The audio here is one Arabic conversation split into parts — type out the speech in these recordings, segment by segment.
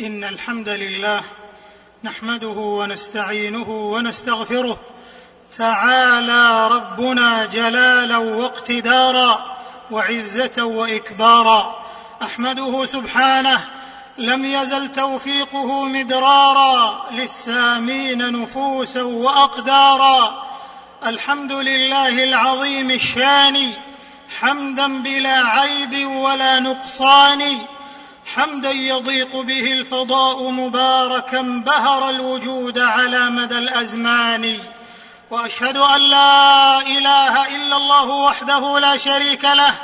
إن الحمد لله نحمده ونستعينه ونستغفره تعالى ربنا جلالا واقتدارا وعزة وإكبارا أحمده سبحانه لم يزل توفيقه مدرارا للسامين نفوسا وأقدارا الحمد لله العظيم الشان حمدا بلا عيب ولا نقصان حمدا يضيق به الفضاء مباركا بهر الوجود على مدى الأزمان. وأشهد أن لا إله إلا الله وحده لا شريك له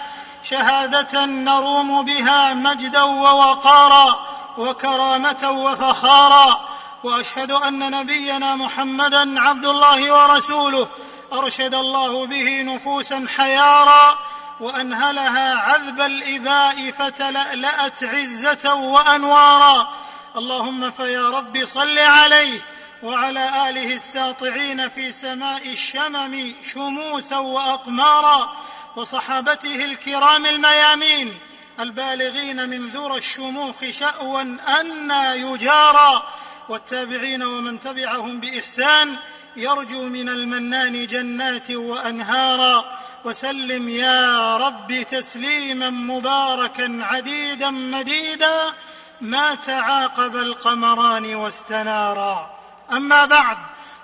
شهادة نروم بها مجدا ووقارا وكرامة وفخارا. وأشهد أن نبينا محمدا عبد الله ورسوله أرشد الله به نفوسا حيارا. وانهلها عذب الإباء فتلألأت عزة وأنوارا. اللهم فيا رب صل عليه وعلى آله الساطعين في سماء الشمم شموسا وأقمارا وصحابته الكرام الميامين البالغين من ذرى الشموخ شأوا أنا يجارى والتابعين ومن تبعهم بإحسان يرجو من المنان جنات وأنهارا. وسلم يا رب تسليما مباركا عديدا مديدا ما تعاقب القمران واستنارا. أما بعد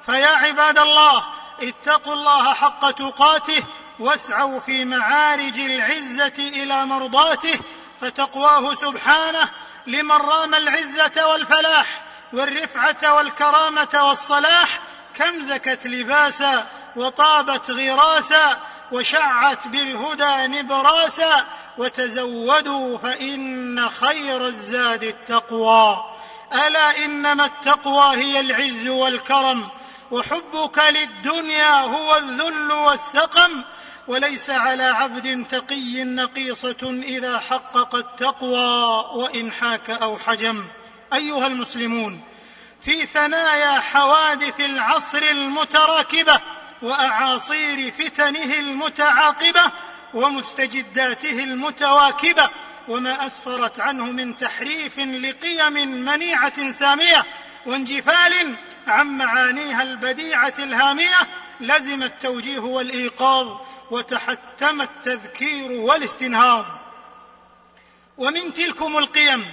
فيا عباد الله اتقوا الله حق تقاته واسعوا في معارج العزة إلى مرضاته فتقواه سبحانه لمن رام العزة والفلاح والرفعة والكرامة والصلاح كم زكت لباسا وطابت غراسا وشعت بالهدى نبراسا وتزودوا فإن خير الزاد التقوى. ألا إنما التقوى هي العز والكرم وحبك للدنيا هو الذل والسقم. وليس على عبد تقي نقيصة إذا حقق التقوى وإن حاك أو حجم. أيها المسلمون في ثنايا حوادث العصر المتراكبة وأعاصير فتنه المتعاقبة ومستجداته المتواكبة وما أسفرت عنه من تحريف لقيم منيعة سامية وانجفال عن معانيها البديعة الهامية لزم التوجيه والإيقاظ وتحتم التذكير والاستنهاض. ومن تلكم القيم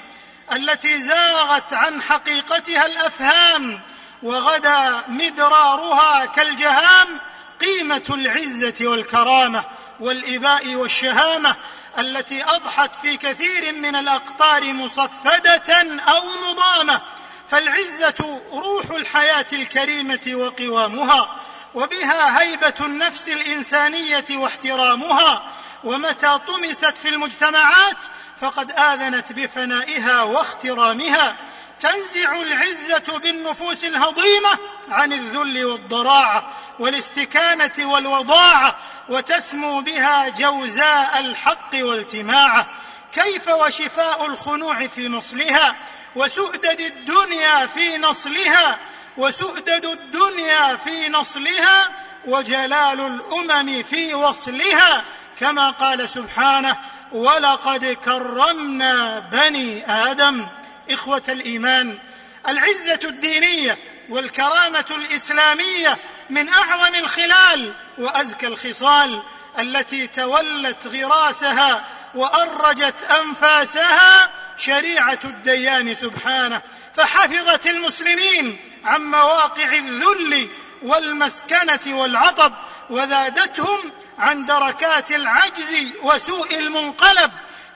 التي زاغت عن حقيقتها الأفهام وغدا مدرارها كالجهام قيمة العزة والكرامة والإباء والشهامة التي أضحت في كثير من الأقطار مصفدة أو مضامة. فالعزة روح الحياة الكريمة وقوامها وبها هيبة النفس الإنسانية واحترامها. ومتى طمست في المجتمعات فقد آذنت بفنائها واخترامها. تنزع العزة بالنفوس الهضيمة عن الذل والضراعة والاستكانة والوضاعة وتسمو بها جوزاء الحق والتماعه كيف وشفاء الخنوع في نصلها؟ وسؤدد الدنيا في نصلها؟ وسؤدد الدنيا في نصلها؟ وجلال الأمم في وصلها؟ كما قال سبحانه ولقد كرمنا بني آدم. إخوة الإيمان العزة الدينية والكرامة الإسلامية من أعظم الخلال وأزكى الخصال التي تولت غراسها وأرجت أنفاسها شريعة الديان سبحانه. فحفظت المسلمين عن مواقع الذل والمسكنة والعطب وذادتهم عن دركات العجز وسوء المنقلب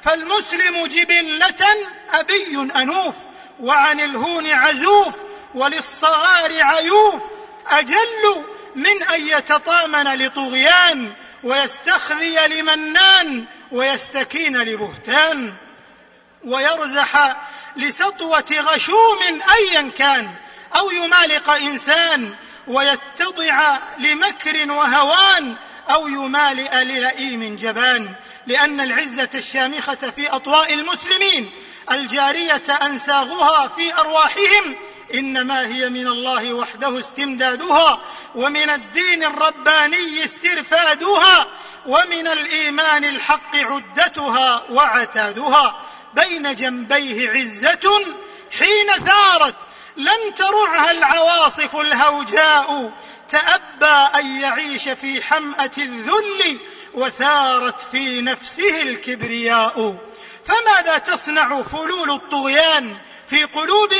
فالمسلم جبلة أبي أنوف وعن الهون عزوف وللصغار عيوف أجل من أن يتطامن لطغيان ويستخذي لمنان ويستكين لبهتان. ويرزح لسطوة غشوم أيا كان أو يمالق إنسان ويتضع لمكر وهوان أو يمالئ للئيم جبان لأن العزة الشامخة في أطواء المسلمين الجارية انساغها في أرواحهم إنما هي من الله وحده استمدادها ومن الدين الرباني استرفادها ومن الإيمان الحق عدتها وعتادها بين جنبيه عزة حين ثارت لم ترعها العواصف الهوجاء. تأبى أن يعيش في حمأة الذل وثارت في نفسه الكبرياء. فماذا تصنع فلول الطغيان في قلوب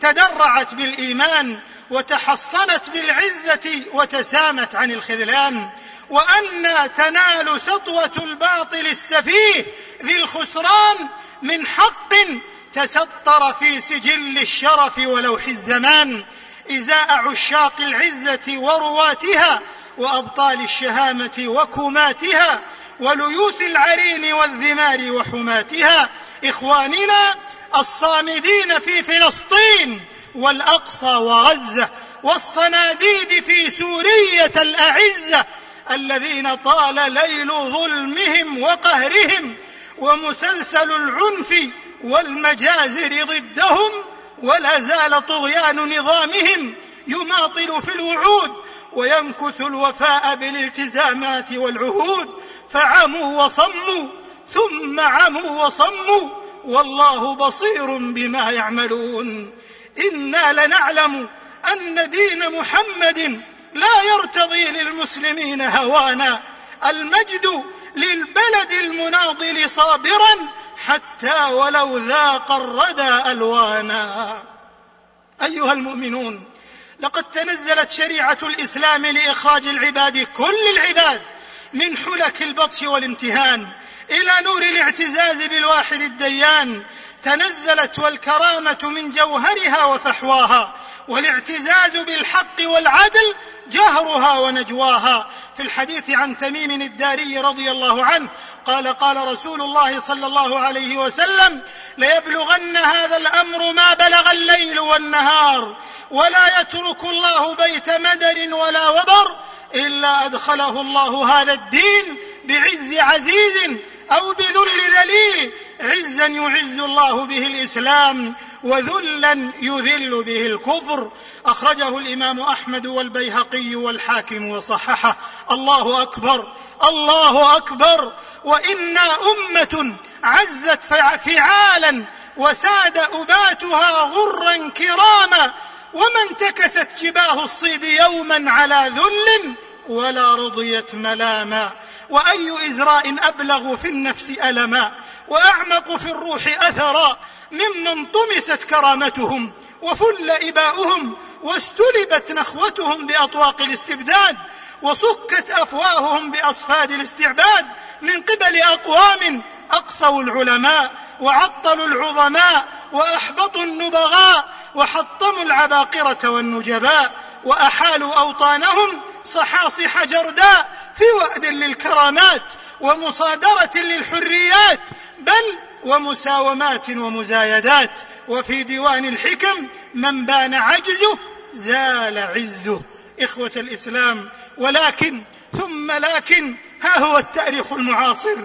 تدرعت بالإيمان وتحصنت بالعزة وتسامت عن الخذلان؟ وأن تنال سطوة الباطل السفيه ذي الخسران من حق تسطر في سجل الشرف ولوح الزمان إزاء عشاق العزة ورواتها وأبطال الشهامة وكماتها وليوث العرين والذمار وحماتها. إخواننا الصامدين في فلسطين والأقصى وغزة والصناديد في سورية الأعزة الذين طال ليل ظلمهم وقهرهم ومسلسل العنف والمجازر ضدهم ولا زال طغيان نظامهم يماطل في الوعود وينكث الوفاء بالالتزامات والعهود. فعموا وصموا ثم عموا وصموا والله بصير بما يعملون. إنا لنعلم أن دين محمد لا يرتضي للمسلمين هوانا. المجد للبلد المناضل صابرا حتى ولو ذاق الردى ألوانا. أيها المؤمنون لقد تنزلت شريعة الإسلام لإخراج العباد كل العباد من حلك البطش والامتهان إلى نور الاعتزاز بالواحد الديان. تنزلت والكرامة من جوهرها وفحواها والاعتزاز بالحق والعدل جهرها ونجواها. في الحديث عن تميم الداري رضي الله عنه قال قال رسول الله صلى الله عليه وسلم ليبلغن هذا الأمر ما بلغ الليل والنهار ولا يترك الله بيت مدر ولا وبر إلا أدخله الله هذا الدين بعز عزيز أو بذل ذليل عزا يعز الله به الإسلام وذلا يذل به الكفر. أخرجه الإمام أحمد والبيهقي والحاكم وصححه. الله أكبر الله أكبر. وأنا أمة عزت فعالا وساد أباتها غرا كراما وما انتكست جباه الصيد يوما على ذل ولا رضيت ملاما وأي إزراء أبلغ في النفس ألما وأعمق في الروح أثرا ممن طمست كرامتهم وفل إباؤهم واستلبت نخوتهم بأطواق الاستبداد وسكت أفواههم بأصفاد الاستعباد من قبل أقوام أقصوا العلماء وعطلوا العظماء وأحبطوا النبغاء وحطموا العباقرة والنجباء وأحالوا أوطانهم صحاصح جرداء في وأد للكرامات ومصادرة للحريات بل ومساومات ومزايدات. وفي ديوان الحكم من بان عجزه زال عزه. إخوة الإسلام ولكن ثم لكن ها هو التاريخ المعاصر.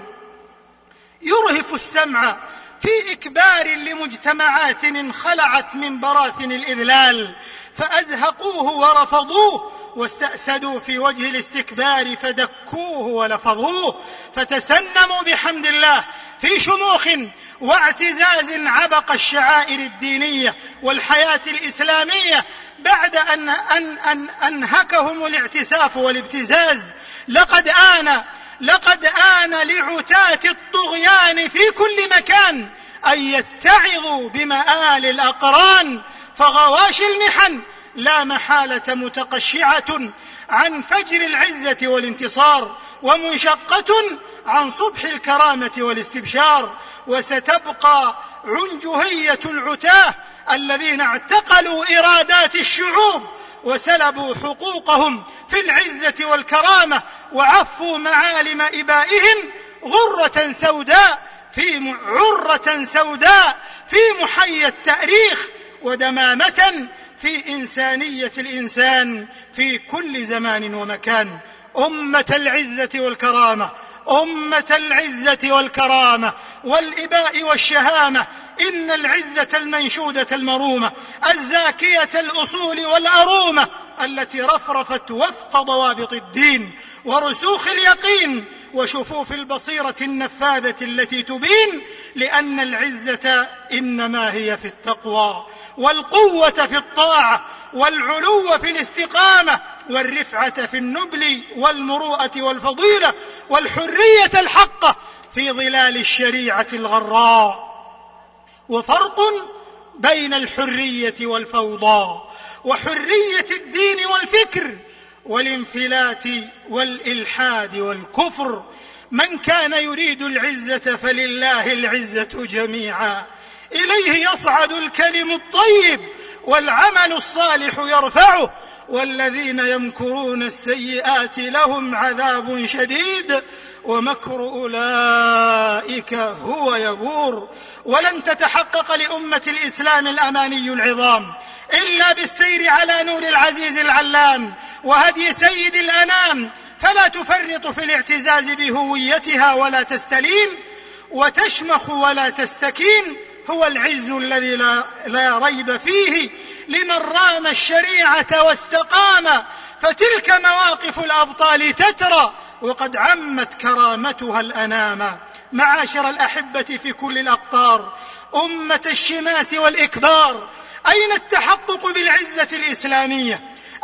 يرهف السمع في إكبار لمجتمعات انخلعت من براثن الإذلال فأزهقوه ورفضوه واستأسدوا في وجه الاستكبار فدكوه ولفظوه فتسنموا بحمد الله في شموخ واعتزاز عبق الشعائر الدينية والحياة الإسلامية بعد أن, أن, أن أنهكهم الاعتساف والابتزاز. لقد آن لقد آن لعتاة الطغيان في كل مكان أن يتعظوا بمآل الأقران فغواشي المحن لا محالة متقشعة عن فجر العزة والانتصار ومنشقة عن صبح الكرامة والاستبشار. وستبقى عنجهية العتاه الذين اعتقلوا إرادات الشعوب وسلبوا حقوقهم في العزة والكرامة وعفوا معالم إبائهم غرة سوداء في عرة سوداء في محيا التأريخ ودمامة في إنسانية الإنسان في كل زمان ومكان. أمة العزة والكرامة أمة العزة والكرامة والإباء والشهامة. إن العزة المنشودة المرومة الزاكية الأصول والأرومة التي رفرفت وفق ضوابط الدين ورسوخ اليقين وشفوف البصيرة النفاذة التي تبين لأن العزة إنما هي في التقوى والقوة في الطاعة والعلو في الاستقامة والرفعة في النبل والمروءة والفضيلة والحرية الحقة في ظلال الشريعة الغراء. وفرق بين الحرية والفوضى وحرية الدين والفكر والانفلات والإلحاد والكفر من كان يريد العزة فلله العزة جميعا. إليه يصعد الكلم الطيب والعمل الصالح يرفعه. والذين يمكرون السيئات لهم عذاب شديد. ومكر أولئك هو يبور ولن تتحقق لأمة الإسلام الأماني العظام إلا بالسير على نور العزيز العلام وهدي سيد الأنام. فلا تفرط في الاعتزاز بهويتها ولا تستلين وتشمخ ولا تستكين. هو العز الذي لا, لا ريب فيه. لمن رام الشريعة واستقام. فتلك مواقف الأبطال تترى. وقد عمت كرامتها الأنام معاشر الأحبة في كل الأقطار. أمة الشماس والإكبار أين التحقق بالعزة الإسلامية؟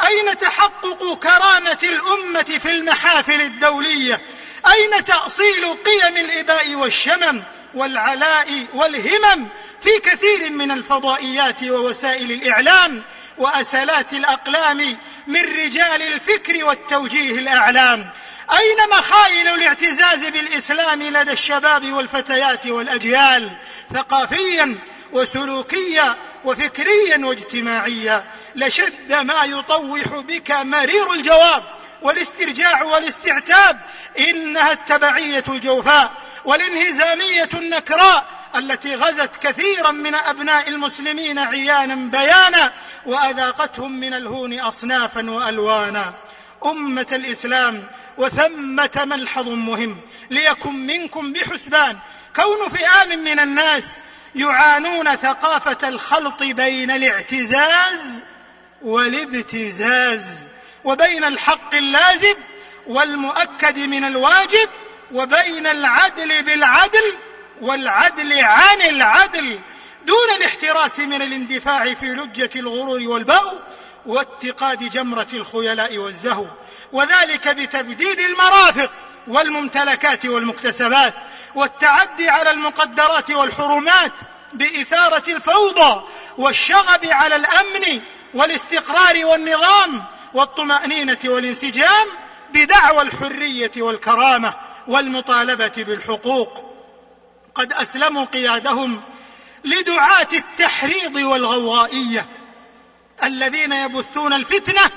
أين تحقق كرامة الأمة في المحافل الدولية؟ أين تأصيل قيم الإباء والشمم والعلاء والهمم في كثير من الفضائيات ووسائل الإعلام واسلات الأقلام من رجال الفكر والتوجيه الأعلام؟ اين مخايل الاعتزاز بالإسلام لدى الشباب والفتيات والأجيال ثقافيا وسلوكيا وفكريا واجتماعيا لشد ما يطوح بك مرير الجواب والاسترجاع والاستعتاب إنها التبعية الجوفاء والانهزامية النكراء التي غزت كثيرا من أبناء المسلمين عيانا بيانا وأذاقتهم من الهون اصنافا وألوانا. أمة الإسلام وثمة ملحظ مهم ليكن منكم بحسبان. كون فئام من الناس يعانون ثقافة الخلط بين الاعتزاز والابتزاز وبين الحق اللازم والمؤكد من الواجب وبين العدل بالعدل والعدل عن العدل. دون الاحتراس من الاندفاع في لجة الغرور والبأو واتقاد جمرة الخيلاء والزهو وذلك بتبديد المرافق والممتلكات والمكتسبات والتعدي على المقدرات والحرمات بإثارة الفوضى والشغب على الأمن والاستقرار والنظام والطمأنينة والانسجام بدعوى الحرية والكرامة والمطالبة بالحقوق. قد أسلموا قيادهم لدعاة التحريض والغوغائية الذين يبثون الفتنة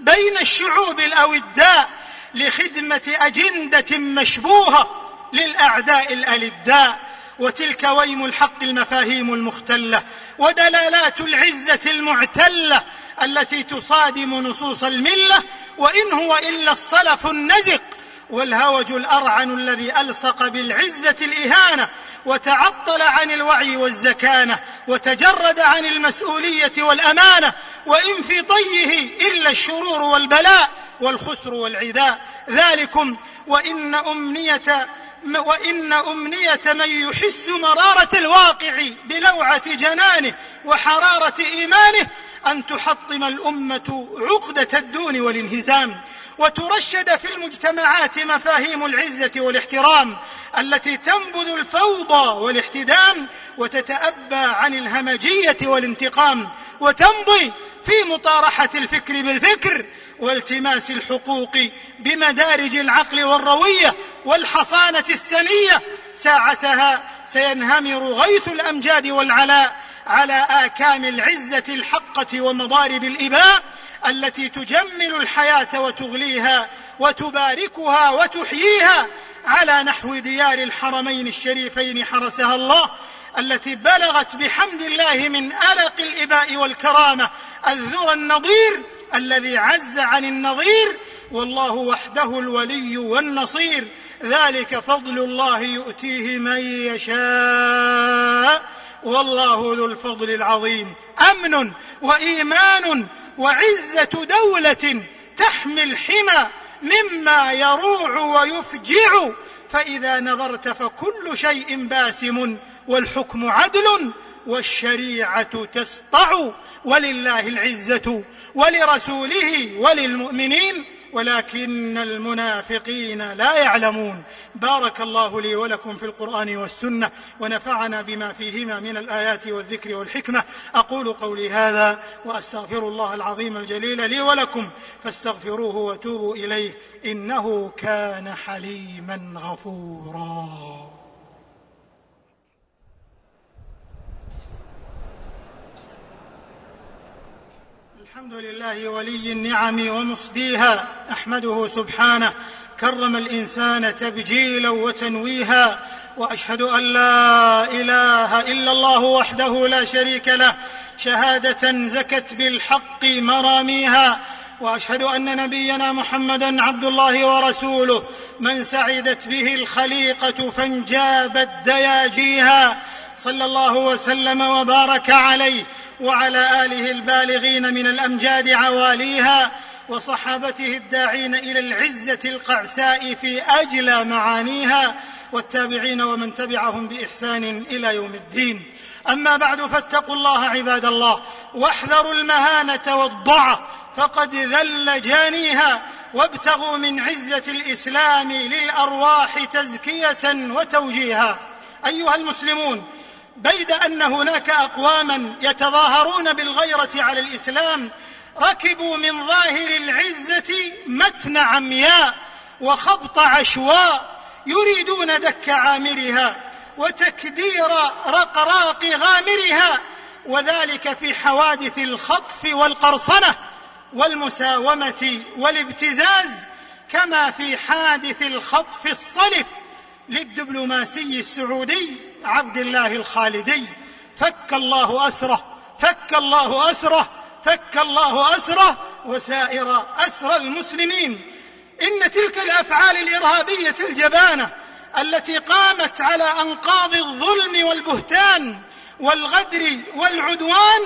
بين الشعوب الأوداء لخدمة أجندة مشبوهة للأعداء الألداء وتلك ويم الحق المفاهيم المختلة ودلالات العزة المعتلة التي تصادم نصوص الملة وإن هو إلا الصلف النزق والهوج الأرعن الذي ألصق بالعزة الإهانة وتعطل عن الوعي والزكانة وتجرد عن المسؤولية والأمانة وان في طيه إلا الشرور والبلاء والخسر والعداء ذلكم وإن أمنية وإن أمنية من يحس مرارة الواقع بلوعة جنانه وحرارة إيمانه أن تحطم الأمة عقدة الدون والانهزام وترشد في المجتمعات مفاهيم العزة والاحترام التي تنبذ الفوضى والاحتدام وتتأبى عن الهمجية والانتقام وتمضي في مطارحة الفكر بالفكر والتماس الحقوق بمدارج العقل والروية والحصانة السنية. ساعتها سينهمر غيث الأمجاد والعلاء على آكام العزة الحقة ومضارب الإباء التي تجمل الحياة وتغليها وتباركها وتحييها على نحو ديار الحرمين الشريفين حرسها الله التي بلغت بحمد الله من ألق الإباء والكرامة الذرى النظير الذي عز عن النظير والله وحده الولي والنصير. ذلك فضل الله يؤتيه من يشاء. والله ذو الفضل العظيم. أمن وإيمان وعزة دولة تحمي الحمى مما يروع ويفجع. فإذا نظرت فكل شيء باسم والحكم عدل والشريعة تسطع. ولله العزة ولرسوله وللمؤمنين ولكن المنافقين لا يعلمون. بارك الله لي ولكم في القرآن والسنة ونفعنا بما فيهما من الآيات والذكر والحكمة. أقول قولي هذا وأستغفر الله العظيم الجليل لي ولكم. فاستغفروه وتوبوا إليه إنه كان حليما غفورا. الحمد لله ولي النعم ومصديها أحمده سبحانه كرم الإنسان تبجيلا وتنويها وأشهد أن لا إله إلا الله وحده لا شريك له شهادة زكت بالحق مراميها وأشهد أن نبينا محمدا عبد الله ورسوله من سعدت به الخليقة فانجابت دياجيها صلى الله وسلم وبارك عليه وعلى آله البالغين من الأمجاد عواليها وصحابته الداعين إلى العزة القعساء في اجلى معانيها والتابعين ومن تبعهم بإحسان إلى يوم الدين. أما بعد فاتقوا الله عباد الله واحذروا المهانة والضعف فقد ذل جانيها وابتغوا من عزة الإسلام للأرواح تزكية وتوجيها. أيها المسلمون بيد أن هناك أقواما يتظاهرون بالغيرة على الإسلام ركبوا من ظاهر العزة متن عمياء وخبط عشواء يريدون دك عامرها وتكدير رقراق غامرها وذلك في حوادث الخطف والقرصنة والمساومة والابتزاز كما في حادث الخطف الصلف للدبلوماسي السعودي عبد الله الخالدي. فك الله أسره فك الله أسره فك الله أسره وسائر اسرى المسلمين. إن تلك الأفعال الإرهابية الجبانة التي قامت على أنقاض الظلم والبهتان والغدر والعدوان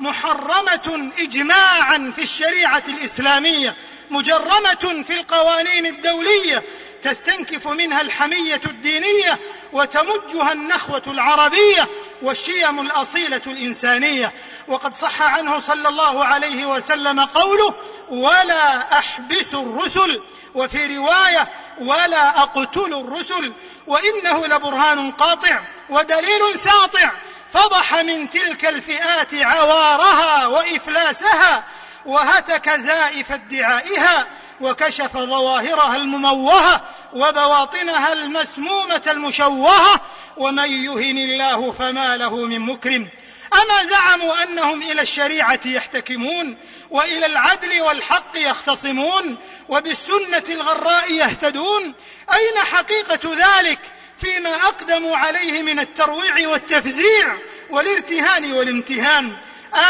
محرمة اجماعا في الشريعة الإسلامية مجرمة في القوانين الدولية تستنكف منها الحمية الدينية وتمجها النخوة العربية والشيم الأصيلة الإنسانية. وقد صح عنه صلى الله عليه وسلم قوله ولا أحبس الرسل وفي رواية ولا أقتل الرسل وإنه لبرهان قاطع ودليل ساطع. فضح من تلك الفئات عوارها وإفلاسها وهتك زائف ادعائها وكشف ظواهرها المموهة وبواطنها المسمومة المشوهة ومن يهن الله فما له من مكرم. أما زعموا أنهم إلى الشريعة يحتكمون وإلى العدل والحق يختصمون وبالسنة الغراء يهتدون أين حقيقة ذلك؟ فيما أقدموا عليه من الترويع والتفزيع والارتهان والامتهان.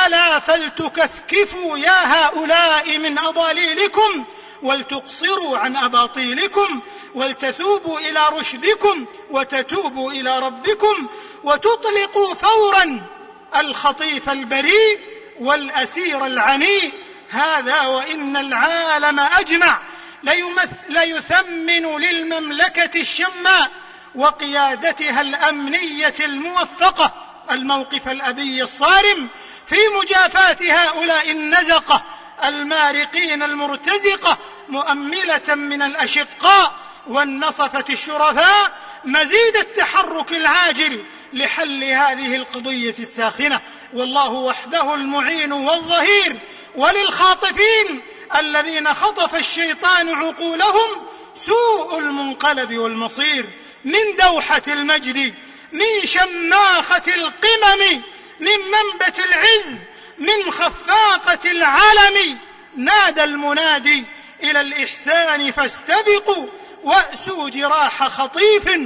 ألا فلتكفكفوا يا هؤلاء من اضاليلكم ولتقصروا عن أباطيلكم ولتثوبوا إلى رشدكم وتتوبوا إلى ربكم وتطلقوا فورا الخطيف البريء والأسير العنيء. هذا وإن العالم أجمع. ليثمن للمملكة الشماء وقيادتها الأمنية الموفقة الموقف الأبي الصارم في مجافاه هؤلاء النزقة المارقين المرتزقة مؤملة من الأشقاء والنصفة الشرفاء مزيد التحرك العاجل لحل هذه القضية الساخنة. والله وحده المعين والظهير وللخاطفين الذين خطف الشيطان عقولهم سوء المنقلب والمصير. من دوحة المجد من شماخة القمم من منبت العز من خفاقة العلم. نادى المنادي إلى الإحسان فاستبقوا وأسوا جراح خطيف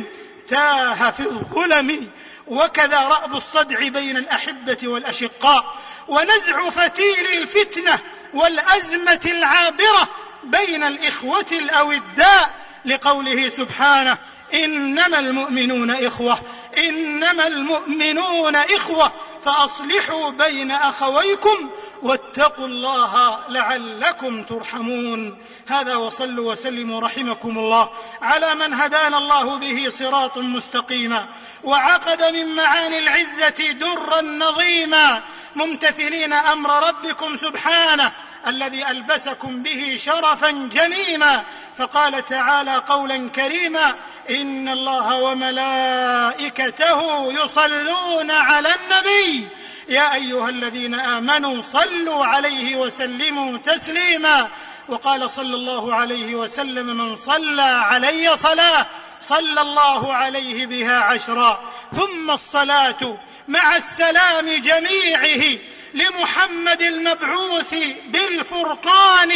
تاه في الظلم وكذا رأب الصدع بين الأحبة والأشقاء ونزع فتيل الفتنة والأزمة العابرة بين الإخوة الأوداء لقوله سبحانه إنما المؤمنون إخوة. إنما المؤمنون إخوة. فأصلحوا بين أخويكم واتقوا الله لعلكم ترحمون. هذا وصلوا وسلموا رحمكم الله. على من هدانا الله به صراط مستقيما. وعقد من معاني العزة درا نظيما. ممتثلين أمر ربكم سبحانه. الذي ألبسكم به شرفا جميما فقال تعالى قولا كريما إن الله وملائكته يصلون على النبي. يا أيها الذين آمنوا صلوا عليه وسلموا تسليما. وقال صلى الله عليه وسلم من صلى علي صلاة صلى الله عليه بها عشرا. ثم الصلاة مع السلام جميعه لمحمد المبعوث بالفرقان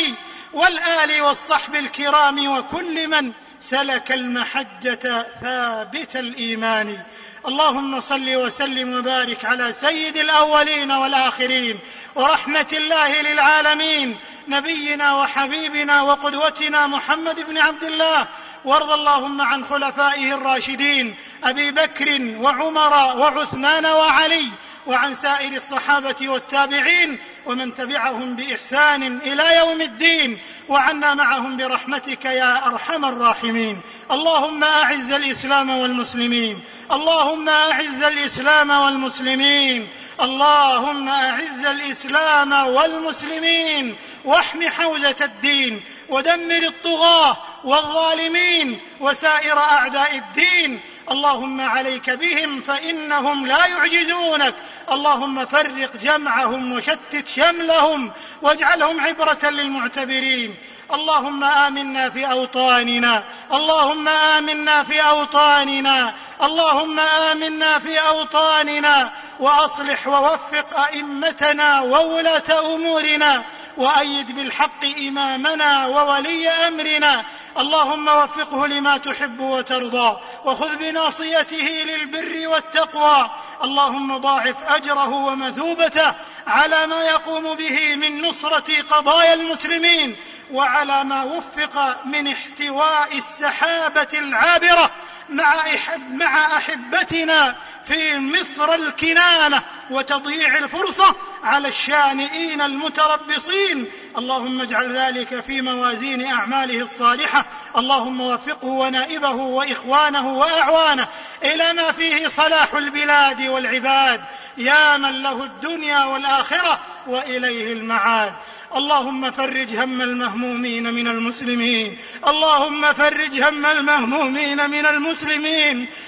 والآل والصحب الكرام وكل من سلك المحجة ثابت الإيمان. اللهم صل وسلم وبارك على سيد الأولين والآخرين ورحمة الله للعالمين نبينا وحبيبنا وقدوتنا محمد بن عبد الله وارض اللهم عن خلفائه الراشدين أبي بكر وعمر وعثمان وعلي وعن سائر الصحابة والتابعين ومن تبعهم بإحسان إلى يوم الدين وعنا معهم برحمتك يا أرحم الراحمين. اللهم أعز الإسلام والمسلمين. اللهم أعز الإسلام والمسلمين. اللهم أعز الإسلام والمسلمين. واحم حوزة الدين. ودمر الطغاة والظالمين. وسائر أعداء الدين. اللهم عليك بهم فإنهم لا يعجزونك. اللهم فرق جمعهم وشتت شملهم واجعلهم عبرة للمعتبرين. اللهم آمنا في أوطاننا. اللهم آمنا في أوطاننا. اللهم آمنا في أوطاننا. وأصلح ووفق أئمتنا وولاة أمورنا. وأيد بالحق إمامنا وولي أمرنا. اللهم وفقه لما تحب وترضى. وخذ بناصيته للبر والتقوى. اللهم ضاعف أجره ومثوبته على ما يقوم به من نصرة قضايا المسلمين. وعلى ما وفق من احتواء السحابة العابرة مع, أحب مع أحبتنا في مصر الكنانة وتضييع الفرصة على الشانئين المتربصين. اللهم اجعل ذلك في موازين أعماله الصالحة. اللهم وفقه ونائبه وإخوانه وأعوانه. إلى ما فيه صلاح البلاد والعباد. يا من له الدنيا والآخرة وإليه المعاد. اللهم فرج هم المهمومين من المسلمين. اللهم فرج هم المهمومين من المسلمين.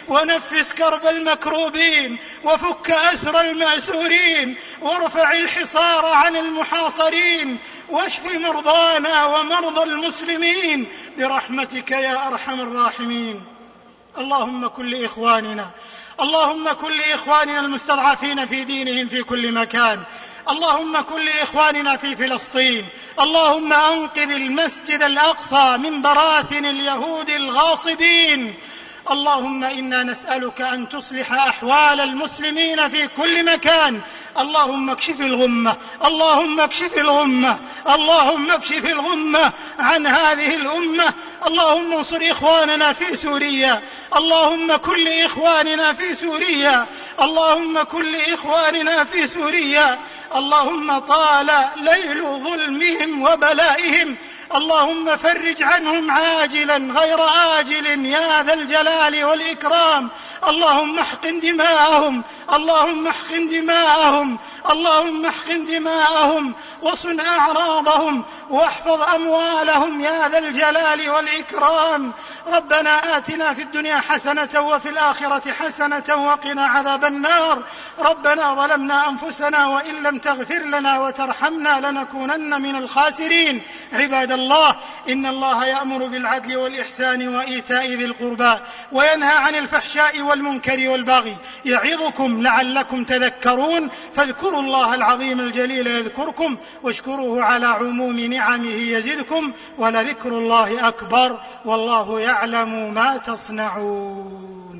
ونفس كرب المكروبين وفك أسر المأسورين وارفع الحصار عن المحاصرين واشف مرضانا ومرضى المسلمين برحمتك يا أرحم الراحمين. اللهم كن لاخواننا اللهم كن لاخواننا المستضعفين في دينهم في كل مكان اللهم كن لاخواننا في فلسطين اللهم أنقذ المسجد الأقصى من براثن اليهود الغاصبين. اللهم إنا نسألك أن تصلح أحوال المسلمين في كل مكان. اللهم اكشف الغمة. اللهم اكشف الغمة. اللهم اكشف الغمة عن هذه الأمة. اللهم انصر إخواننا في سوريا. اللهم كل إخواننا في سوريا. اللهم كل إخواننا في سوريا. اللهم طال ليل ظلمهم وبلائهم. اللهم فرج عنهم عاجلا غير آجل يا ذا الجلال والإكرام. اللهم احقن دماءهم اللهم احقن دماءهم اللهم احقن دماءهم وصن أعراضهم واحفظ أموالهم يا ذا الجلال والإكرام. ربنا آتنا في الدنيا حسنة وفي الآخرة حسنة وقنا عذاب النار. ربنا ظلمنا أنفسنا وإن لم تغفر لنا وترحمنا لنكونن من الخاسرين. عباد الله إن الله يأمر بالعدل والإحسان وإيتاء ذي القربى وينهى عن الفحشاء والمنكر والبغي. يعظكم لعلكم تذكرون. فاذكروا الله العظيم الجليل يذكركم واشكروه على عموم نعمه يزدكم ولذكر الله أكبر. والله يعلم ما تصنعون.